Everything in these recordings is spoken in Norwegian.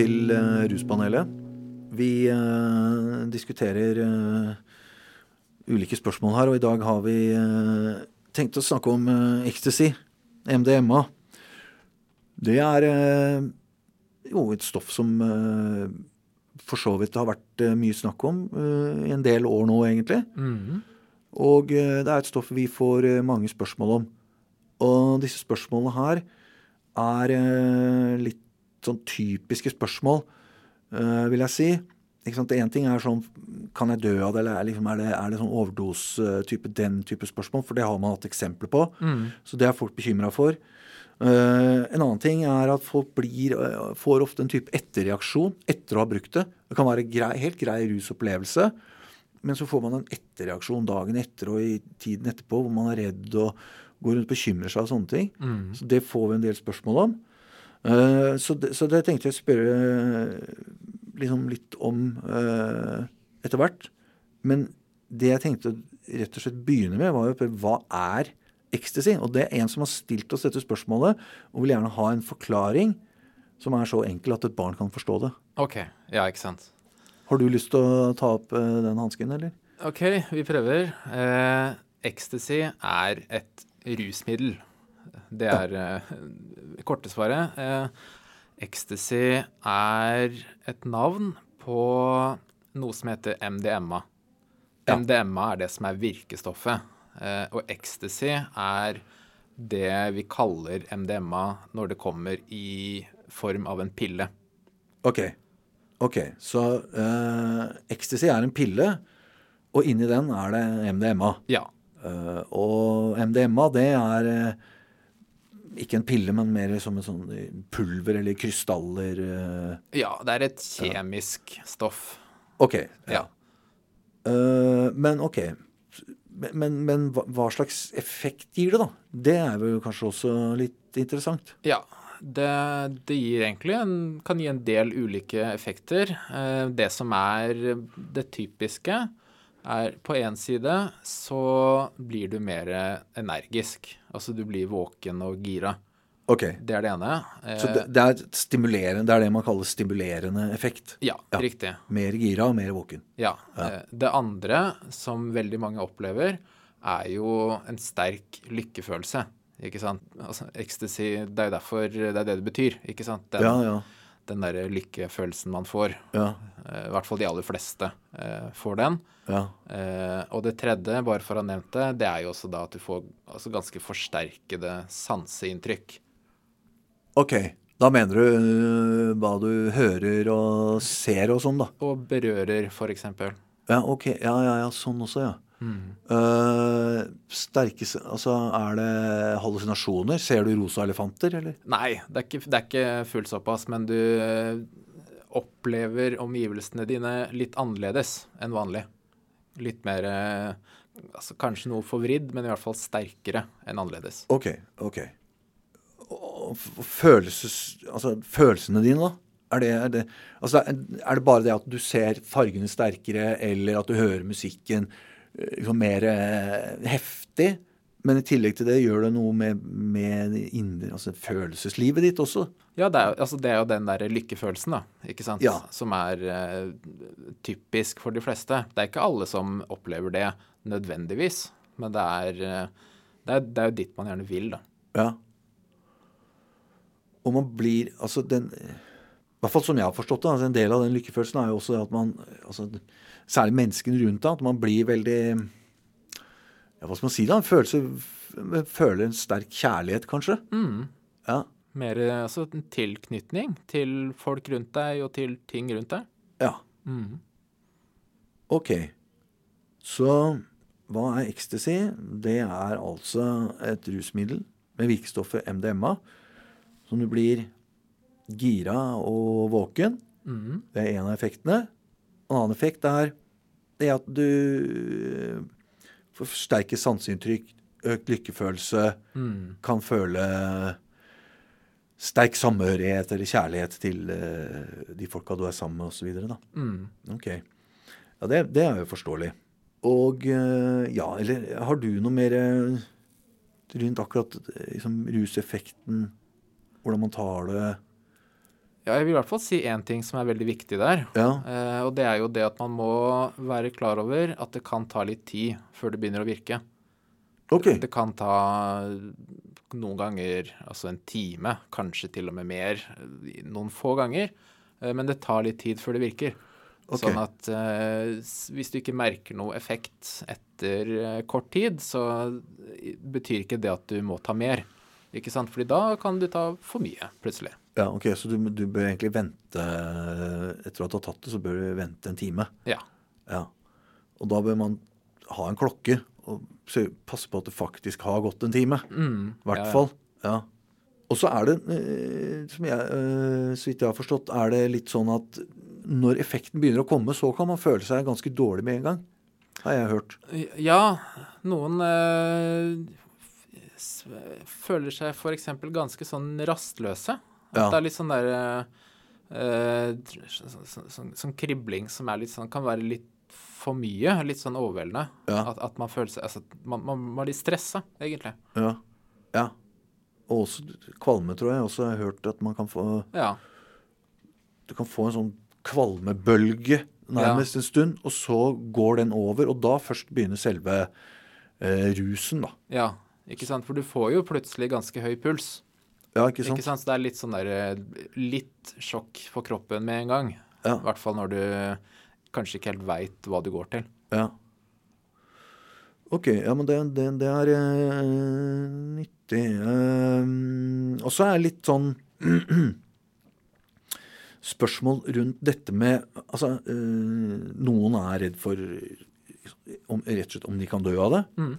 Til uh, Ruspanelet. Vi uh, diskuterer uh, ulike spørsmål her, og i dag har vi tenkt å snakke om ecstasy, MDMA. Det er jo et stoff som for så vidt har vært mye snakk om i en del år nå, egentlig. Mm. Og det er et stoff vi får mange spørsmål om. Og disse spørsmålene her er litt sånn typiske spørsmål, uh, vil jeg si. Ikke sant? Én ting er sånn Kan jeg dø av det, eller er, liksom, er, det, er det sånn overdose-type den type spørsmål? For det har man hatt eksempler på. Mm. Så det er folk bekymra for. Uh, en annen ting er at folk blir, uh, får ofte en type etterreaksjon etter å ha brukt det. Det kan være grei, helt grei rusopplevelse, men så får man en etterreaksjon dagen etter og i tiden etterpå hvor man er redd og går rundt og bekymrer seg og sånne ting. Mm. Så det får vi en del spørsmål om. Uh, så, det, så, det, tenkte jeg å spørre liksom litt om uh, etter hvert. Men det jeg tenkte å rett og slett begynne med, var jo hva er ecstasy? Og det er en som har stilt oss dette spørsmålet, og vil gjerne ha en forklaring som er så enkel at et barn kan forstå det. Ok, ja, ikke sant. Har du lyst til å ta opp uh, den hansken, eller? Ok, vi prøver. ecstasy er et rusmiddel. Det er uh, korte svaret. Uh, ecstasy er et navn på noe som heter MDMA. Ja. MDMA er det som er virkestoffet. Uh, og ecstasy er det vi kaller MDMA når det kommer i form av en pille. Ok. Ok, Så ecstasy er en pille, og inni den er det MDMA. Ja. og MDMA, det er ikke en pille, men mer som en sånn pulver eller krystaller. Ja, det er et kjemisk ja. stoff. Ok. Ja. Uh, men ok. Men, men hva, slags effekt gir det, da? Det er vel kanskje også litt interessant? Ja. Det, det gir egentlig en, kan gi en del ulike effekter. Det som er det typiske, er på én side så blir du mer energisk. Altså du blir våken og gira. Ok. Det er det ene. Så det, det, er stimulerende, det er det man kaller stimulerende effekt? Ja, ja. riktig. Mer gira og mer våken? Ja. ja. Det andre som veldig mange opplever, er jo en sterk lykkefølelse. Ikke sant? Altså, ecstasy, det er jo derfor det er det det betyr, ikke sant? Den, ja, ja. Den derre lykkefølelsen man får. Ja. I hvert fall de aller fleste eh, får den. Ja. Eh, og det tredje, bare for å ha nevnt det, det er jo også da at du får altså, ganske forsterkede sanseinntrykk. OK. Da mener du hva du hører og ser og sånn, da? Og berører, eksempel. Ja, OK. Ja, ja, ja. Sånn også, ja. Mm. Uh, sterke Altså, er det hallusinasjoner? Ser du rosa elefanter, eller? Nei, det er ikke, det er ikke fullt såpass, men du uh, opplever omgivelsene dine litt annerledes enn vanlig. Litt mer altså Kanskje noe forvridd, men i hvert fall sterkere enn annerledes. OK. ok. Følelses, altså, følelsene dine, da? Er det, er, det, altså, er det bare det at du ser fargene sterkere, eller at du hører musikken liksom mer heftig? Men i tillegg til det, gjør det noe med, med indre, altså følelseslivet ditt også? Ja, det er, altså, det er jo den der lykkefølelsen, da, ikke sant? Ja. Som er uh, typisk for de fleste. Det er ikke alle som opplever det nødvendigvis, men det er, uh, det er, det er jo dit man gjerne vil, da. Ja. Og man blir Altså den hvert fall som jeg har forstått det, altså en del av den lykkefølelsen er jo også at man altså, Særlig menneskene rundt deg, at man blir veldig ja, Hva skal man si da? Følelse, føler en sterk kjærlighet, kanskje? Mm. Ja. Mer altså, en tilknytning til folk rundt deg og til ting rundt deg. Ja. Mm. OK. Så hva er ecstasy? Det er altså et rusmiddel med virkestoffet MDMA som du blir gira og våken. Mm. Det er en av effektene. En annen effekt er det at du får sterke sanseinntrykk, økt lykkefølelse, Mm. kan føle sterk samhørighet eller kjærlighet til uh, de folka du er sammen med, osv. Mm. Ok. Ja, det, det er jo forståelig. Og uh, ja, eller har du noe mer rundt akkurat liksom, ruseffekten? Hvordan man tar det? Ja, jeg vil i hvert fall si én ting som er veldig viktig der. Ja. Eh, og det er jo det at man må være klar over at det kan ta litt tid før det begynner å virke. Okay. Det kan ta noen ganger altså en time, kanskje til og med mer, noen få ganger. Eh, men det tar litt tid før det virker. Okay. Sånn at eh, hvis du ikke merker noe effekt etter eh, kort tid, så betyr ikke det at du må ta mer. Ikke sant? Fordi da kan du ta for mye, plutselig. Ja, ok, Så du, du bør egentlig vente Etter at du har tatt det, så bør du vente en time. Ja. Ja. Og da bør man ha en klokke og passe på at det faktisk har gått en time. Mm, I hvert ja, ja. fall. Ja. Og så er det, eh, som jeg, eh, så vidt jeg har forstått, er det litt sånn at når effekten begynner å komme, så kan man føle seg ganske dårlig med en gang. Har jeg hørt. Ja, noen øh, føler seg f.eks. ganske sånn rastløse. At Ja. det er litt sånn derre eh, sånn, sånn, sånn, sånn kribling som er litt sånn, kan være litt for mye. Litt sånn overveldende. Ja. At, at man føler seg altså, man, man, man blir stressa, egentlig. Ja. ja. Og også kvalme, tror jeg. Også har jeg hørt at man kan få Ja. Du kan få en sånn kvalmebølge nærmest en stund, og så går den over, og da først begynner selve eh, rusen, da. ja. Ikke sant? For du får jo plutselig ganske høy puls. Ja, ikke sant? Ikke sant? Så det er litt sånn der eh, Litt sjokk for kroppen med en gang. Ja. I hvert fall når du kanskje ikke helt veit hva du går til. Ja. Ok, ja, men det, det, det er uh, nyttig. Uh, og så er litt sånn spørsmål rundt dette med Altså, uh, noen er redd for om, rett og slett om de kan dø av det. Mm.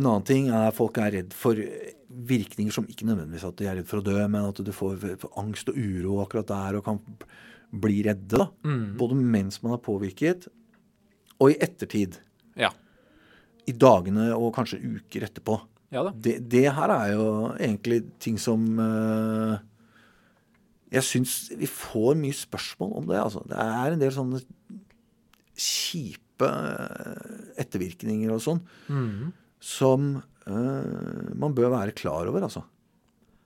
En annen ting er folk er redd for virkninger som ikke nødvendigvis at de er redd for å dø, men at du får angst og uro akkurat der og kan bli redde. da. Mm. Både mens man er påvirket, og i ettertid. Ja. I dagene og kanskje uker etterpå. Ja da. Det, det her er jo egentlig ting som uh, Jeg syns vi får mye spørsmål om det. altså. Det er en del sånne kjipe eh, ettervirkninger og sånn Mm. som man bør være klar over, altså.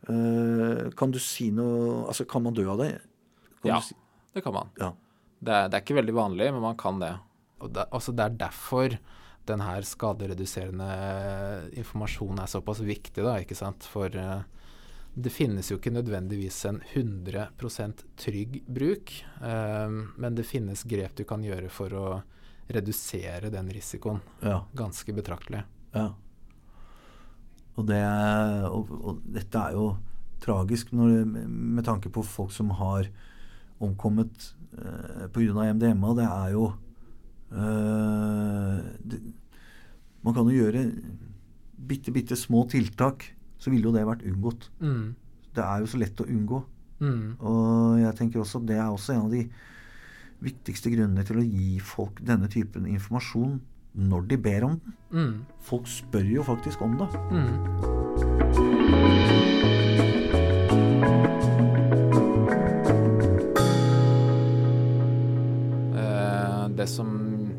Eh, kan du si noe Altså, kan man dø av det? Kan Ja. si, Det kan man. ja. Det er, det er ikke veldig vanlig, men man kan det. Og det, altså det er derfor den her skadereduserende informasjonen er såpass viktig, da, ikke sant. For eh, det finnes jo ikke nødvendigvis en 100 trygg bruk, eh, men det finnes grep du kan gjøre for å redusere den risikoen ja. ganske betraktelig. Ja. Og, det, og, og dette er jo tragisk når, med tanke på folk som har omkommet eh, pga. MDMA. Det er jo eh, det, Man kan jo gjøre bitte, bitte små tiltak, så ville jo det vært unngått. Mm. Det er jo så lett å unngå. Mm. Og jeg tenker også at det er også en av de viktigste grunnene til å gi folk denne typen informasjon når de ber om den. Mm. Folk spør jo faktisk om det. Mm. Eh, Det som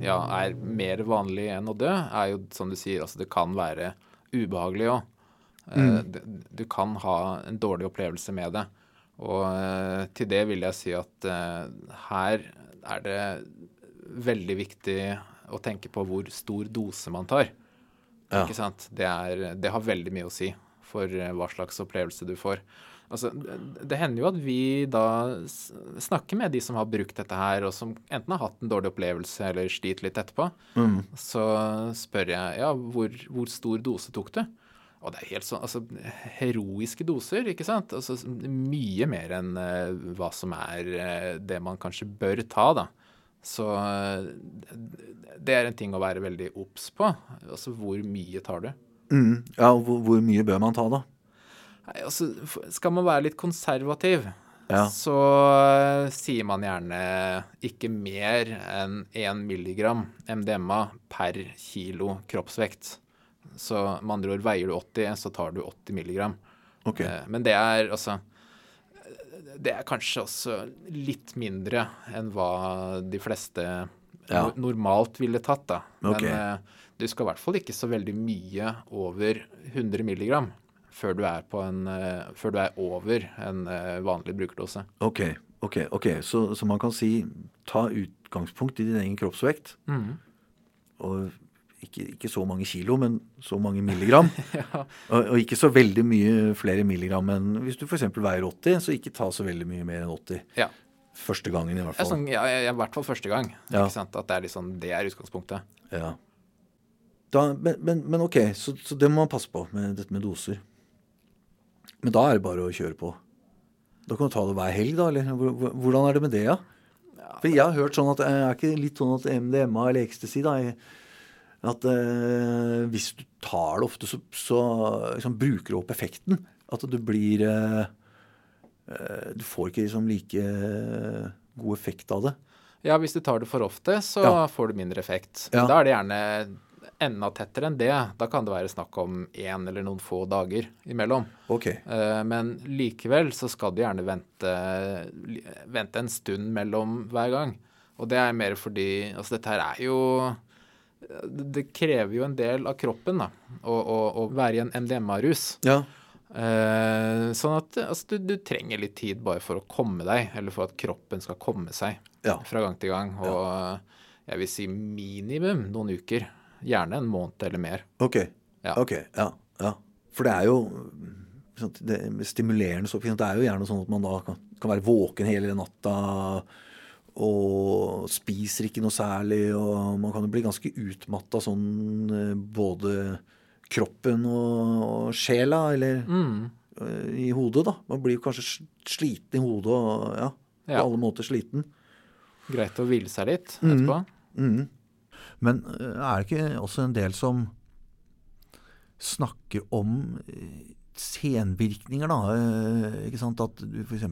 ja, er mer vanlig enn å dø, er jo som du sier, altså det kan være ubehagelig òg. Du kan ha en dårlig opplevelse med det. Og eh, til det vil jeg si at eh, her er det veldig viktig å tenke på hvor stor dose man tar. Ja. Ikke sant? Det, er, det har veldig mye å si for eh, hva slags opplevelse du får. Altså, det, hender jo at vi da snakker med de som har brukt dette her, og som enten har hatt en dårlig opplevelse eller sliter litt etterpå. Mm. Så spør jeg ja, hvor, hvor stor dose tok du? Og det er helt sånn, altså heroiske doser, ikke sant? Altså mye mer enn eh, hva som er eh, det man kanskje bør ta, da. Så eh, det er en ting å være veldig obs på. Altså hvor mye tar du? Mm. Ja, og hvor, hvor mye bør man ta, da? Nei, altså, skal man være litt konservativ, Ja. så eh, sier man gjerne ikke mer enn 1 milligram MDMA per kilo kroppsvekt. Så med andre ord, veier du 80, så tar du 80 milligram. Ok. Eh, Men det er altså Det er kanskje også litt mindre enn hva de fleste Ja. normalt ville tatt, da. Men eh, du skal i hvert fall ikke så veldig mye over 100 milligram før du er, en, eh, før du er over en eh, vanlig brukerdose. Ok, ok, ok. Så, så man kan si ta utgangspunkt i din egen kroppsvekt. Og ikke, ikke så mange kilo, men så mange milligram. Ja. og, og ikke så veldig mye flere milligram enn hvis du f.eks. veier 80, så ikke ta så veldig mye mer enn 80. Ja. Første gangen, i hvert fall. sånn, ja, I hvert fall første gang. Ja. At det er, liksom, det er utgangspunktet. Ja. Da, men, men, men ok, så, så det må man passe på med dette med doser. Men da er det bare å kjøre på. Da kan du ta det hver helg, da? Eller Hvor- hvor- hvordan er det med det, ja? For jeg har hørt sånn at eh, er ikke litt sånn at MDMA eller ecstasy da, er- at eh, hvis du tar det ofte, så, så liksom, bruker du opp effekten. At du blir eh, eh, Du får ikke liksom like eh, god effekt av det. Ja, hvis du tar det for ofte, så Ja. får du mindre effekt. Ja. Da er det gjerne enda tettere enn det. Da kan det være snakk om én eller noen få dager imellom. Ok. Eh, Men likevel så skal du gjerne vente, vente en stund mellom hver gang. Og det er mer fordi Altså, dette her er jo Det krever jo en del av kroppen, da, å, å, å være i en MDMA-rus. Ja. Eh, sånn at altså, du, du trenger litt tid bare for å komme deg, eller for at kroppen skal komme seg Ja. fra gang til gang. Og jeg vil si minimum noen uker. Gjerne en måned eller mer. Ok. Ja. Okay. ja, ja. For det er jo sant, det, stimulerende stoff Det er jo gjerne sånn at man da kan, kan være våken hele natta og spiser ikke noe særlig, og man kan jo bli ganske utmatta sånn eh, både kroppen og, og sjela, eller mm. i hodet, da. Man blir jo kanskje sliten i hodet og ja, på Ja. alle måter sliten. Greit å hvile seg litt etterpå. Mhm. Men eh, er det ikke også en del som snakker om eh, senvirkninger, da? eh, Ikke sant? At du f.eks.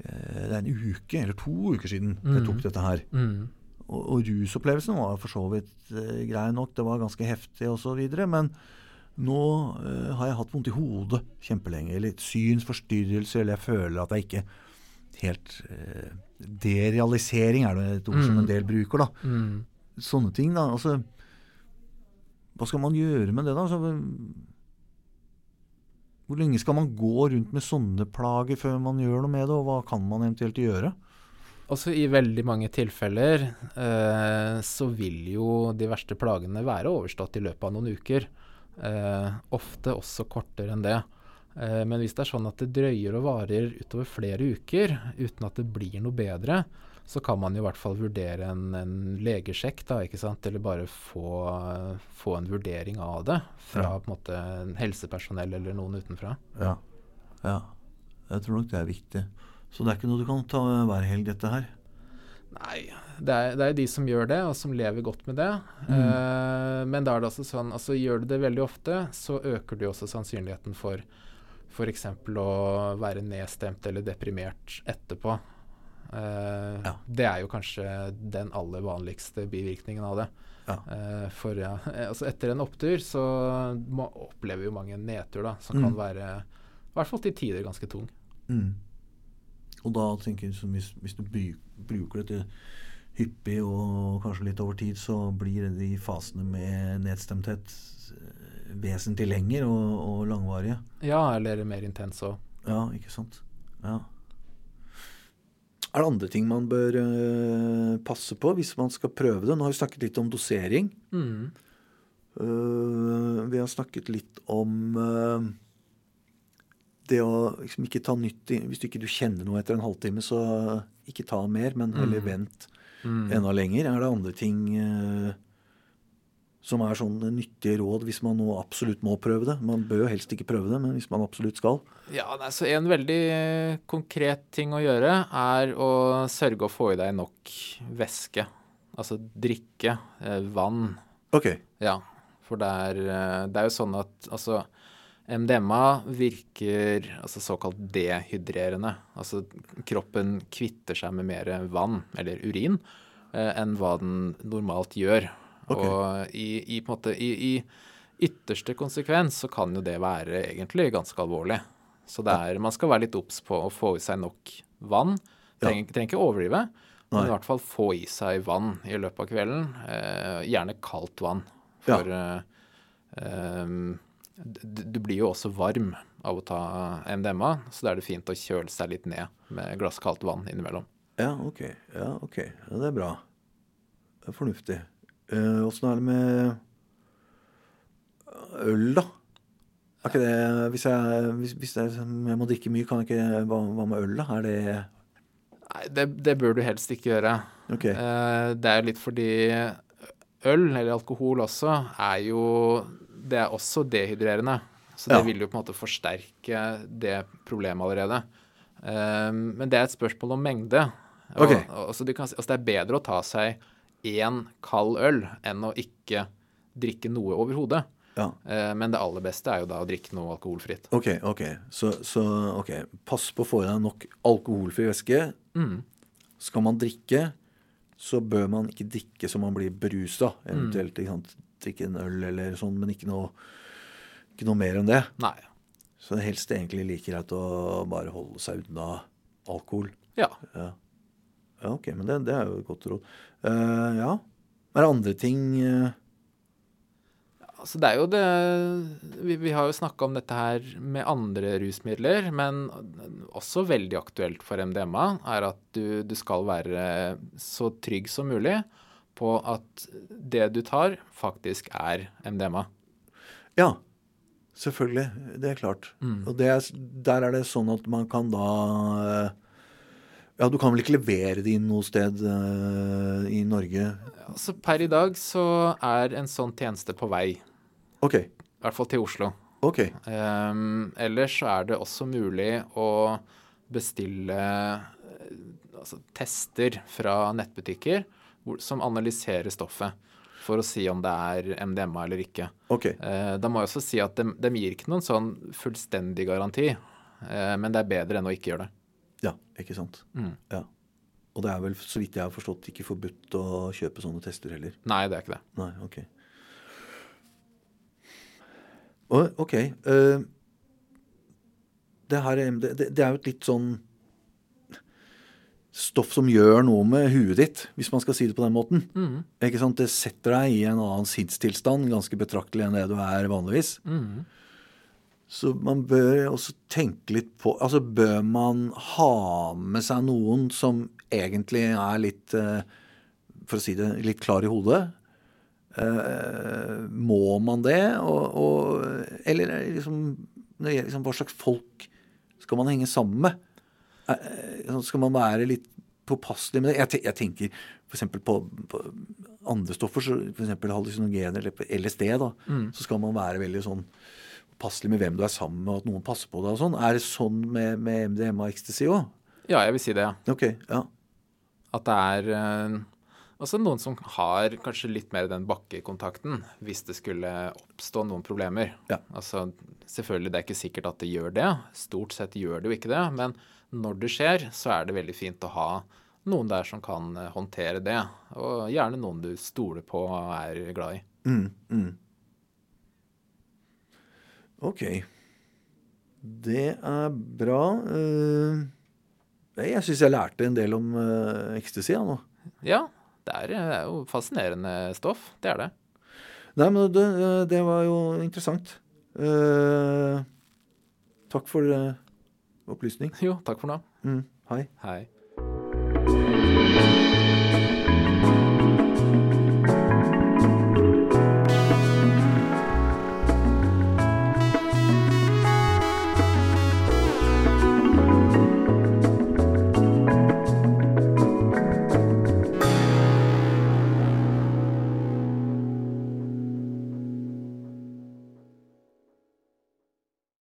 Det er en uke eller to uker siden jeg tok dette her. Mm. Og, og rusopplevelsen var for så vidt uh, grei nok, det var ganske heftig osv. Men nå uh, har jeg hatt vondt i hodet kjempelenge. Eller synsforstyrrelse, eller jeg føler at jeg ikke helt uh, Derealisering er det et ord som en del bruker, da. Mm. Sånne ting, da. Altså Hva skal man gjøre med det, da? Altså, hvor lenge skal man gå rundt med sånne plager før man gjør noe med det, og hva kan man eventuelt gjøre? Også i veldig mange tilfeller eh, så vil jo de verste plagene være overstått i løpet av noen uker. Eh, ofte også kortere enn det. Eh, men hvis det er sånn at det drøyer og varer utover flere uker uten at det blir noe bedre, så kan man jo i hvert fall vurdere en, en legesjekk, da, ikke sant? eller bare få, få en vurdering av det fra Ja. på en måte helsepersonell eller noen utenfra. Ja. ja. Jeg tror nok det er viktig. Så det er ikke noe du kan ta hver helg, dette her? Nei, det er, det er de som gjør det, og som lever godt med det. Eh, men da er det altså sånn, altså gjør du det veldig ofte, så øker du også sannsynligheten for f.eks. å være nedstemt eller deprimert etterpå. Eh, Ja. Det er jo kanskje den aller vanligste bivirkningen av det. Ja. Uh, for ja, eh, altså etter en opptur så må, opplever jo mange en nedtur da, som Mm. kan være i hvert fall til tider ganske tung. Mm. Og da tenker jeg hvis, hvis du bruker dette hyppig og kanskje litt over tid, så blir de fasene med nedstemthet vesentlig lenger og, og langvarige. Ja, eller mer intense òg. Ja, ikke sant. Ja. Er det andre ting man bør uh, passe på hvis man skal prøve det? Nå har vi snakket litt om dosering. Mm. Uh, vi har snakket litt om uh, det å liksom ikke ta nytt i- Hvis du ikke du kjenner noe etter en halvtime, så ikke ta mer, men heller Mm. vent Mm. enda lenger. Er det andre ting som er sånn nyttige råd hvis man nå absolutt må prøve det? Man bør jo helst ikke prøve det, men hvis man absolutt skal. Ja, nei, så En veldig eh, konkret ting å gjøre er å sørge å få i deg nok væske. Altså drikke, eh, vann. Ok. Ja, for det er, eh, det er jo sånn at altså MDMA virker altså såkalt dehydrerende. Altså kroppen kvitter seg med mer vann, eller urin, enn hva den normalt gjør. Ok. Og i, i, på en måte, i, i ytterste konsekvens så kan jo det være egentlig ganske alvorlig. Så er, man skal være litt obs på å få i seg nok vann. Trenger, trenger ikke overdrive, men i hvert fall få i seg vann i løpet av kvelden. Eh, gjerne kaldt vann. For eh, ehm, du, du blir jo også varm av å ta MDMA, så da er det fint å kjøle seg litt ned med et glass kaldt vann innimellom. Ja, ok. Ja, ok. Ja, det er bra. Det er fornuftig. Eh, Åssen er det med øl, da? Er ikke det Hvis jeg, hvis, hvis jeg, jeg må drikke mye, kan jeg ikke Hva, hva med øl, da? Er det Nei, det, det bør du helst ikke gjøre. Ok. Eh, det er litt fordi øl, eller alkohol også, er jo Det er også dehydrerende. Så det Ja. vil jo på en måte forsterke det problemet allerede. Eh, men det er et spørsmål om mengde. Og, og, så du kan, altså det er bedre å ta seg én kald øl enn å ikke drikke noe overhodet. Ja. Eh, men det aller beste er jo da å drikke noe alkoholfritt. Ok, ok. Så, så ok. Pass på å få i deg nok alkoholfri væske. Mm. Skal man drikke, så bør man ikke drikke så man blir berusa. Mm. Eventuelt ikke sant? drikke en øl eller sånn, men ikke noe, ikke noe mer enn det. Nei. Så det helst egentlig like greit å bare holde seg unna alkohol. Ja. Ja, ja ok, men det, det er jo et godt råd. Uh, ja. Er det andre ting uh... Altså det er jo det Vi, vi har jo snakka om dette her med andre rusmidler, men også veldig aktuelt for MDMA er at du, du skal være så trygg som mulig på at det du tar, faktisk er MDMA. Ja, selvfølgelig. Det er klart. Og det er, der er det sånn at man kan da eh, Ja, du kan vel ikke levere det inn noe sted uh, i Norge? Altså per i dag så er en sånn tjeneste på vei, OK. i hvert fall til Oslo. ok. Um, ellers så er det også mulig å bestille eh, altså, tester fra nettbutikker hvor, som analyserer stoffet for å si om det er MDMA eller ikke. ok. Uh, da må jeg også si at de, de gir ikke noen sånn fullstendig garanti, uh, men det er bedre enn å ikke gjøre det. Ja, ikke sant. Mm. Ja. Og det er vel, så vidt jeg har forstått, ikke forbudt å kjøpe sånne tester heller. Nei, det er ikke det. Nei, ok. Og, ok. Uh, det her er, det, det er jo et litt sånn stoff som gjør noe med huet ditt, hvis man skal si det på den måten. Mm. Ikke sant? Det setter deg i en annen sinnstilstand ganske betraktelig enn det du er vanligvis. Mm. Så man bør også tenke litt på Altså, bør man ha med seg noen som egentlig er litt eh, For å si det litt klar i hodet? Eh, må man det? Og, og, eller er liksom, liksom Hva slags folk skal man henge sammen med? Eh, skal man være litt påpasselig med det? Jeg, jeg tenker f.eks. På, på andre stoffer, så f.eks. hallusinogener eller LSD, da, så skal man være veldig sånn påpasselig med hvem du er sammen med, og at noen passer på deg og sånn. Er det sånn med, med MDMA og ecstasy òg? Ja, jeg vil si det, ja. Ok, ja. At det er eh, også noen som har kanskje litt mer den bakkekontakten hvis det skulle oppstå noen problemer. Ja. Altså, selvfølgelig, det er ikke sikkert at det gjør det. Stort sett gjør det jo ikke det. Men når det skjer, så er det veldig fint å ha noen der som kan eh, håndtere det. Og gjerne noen du stoler på og er glad i. Mm, mm. Ok. Det er bra. Eh, jeg syns jeg lærte en del om uh, ecstasy nå. Ja, det er, det er jo fascinerende stoff. Det er det. Nei, men det, det var jo interessant. Uh, takk for uh, opplysning. Jo, takk for nå. Mm, hei. Hei.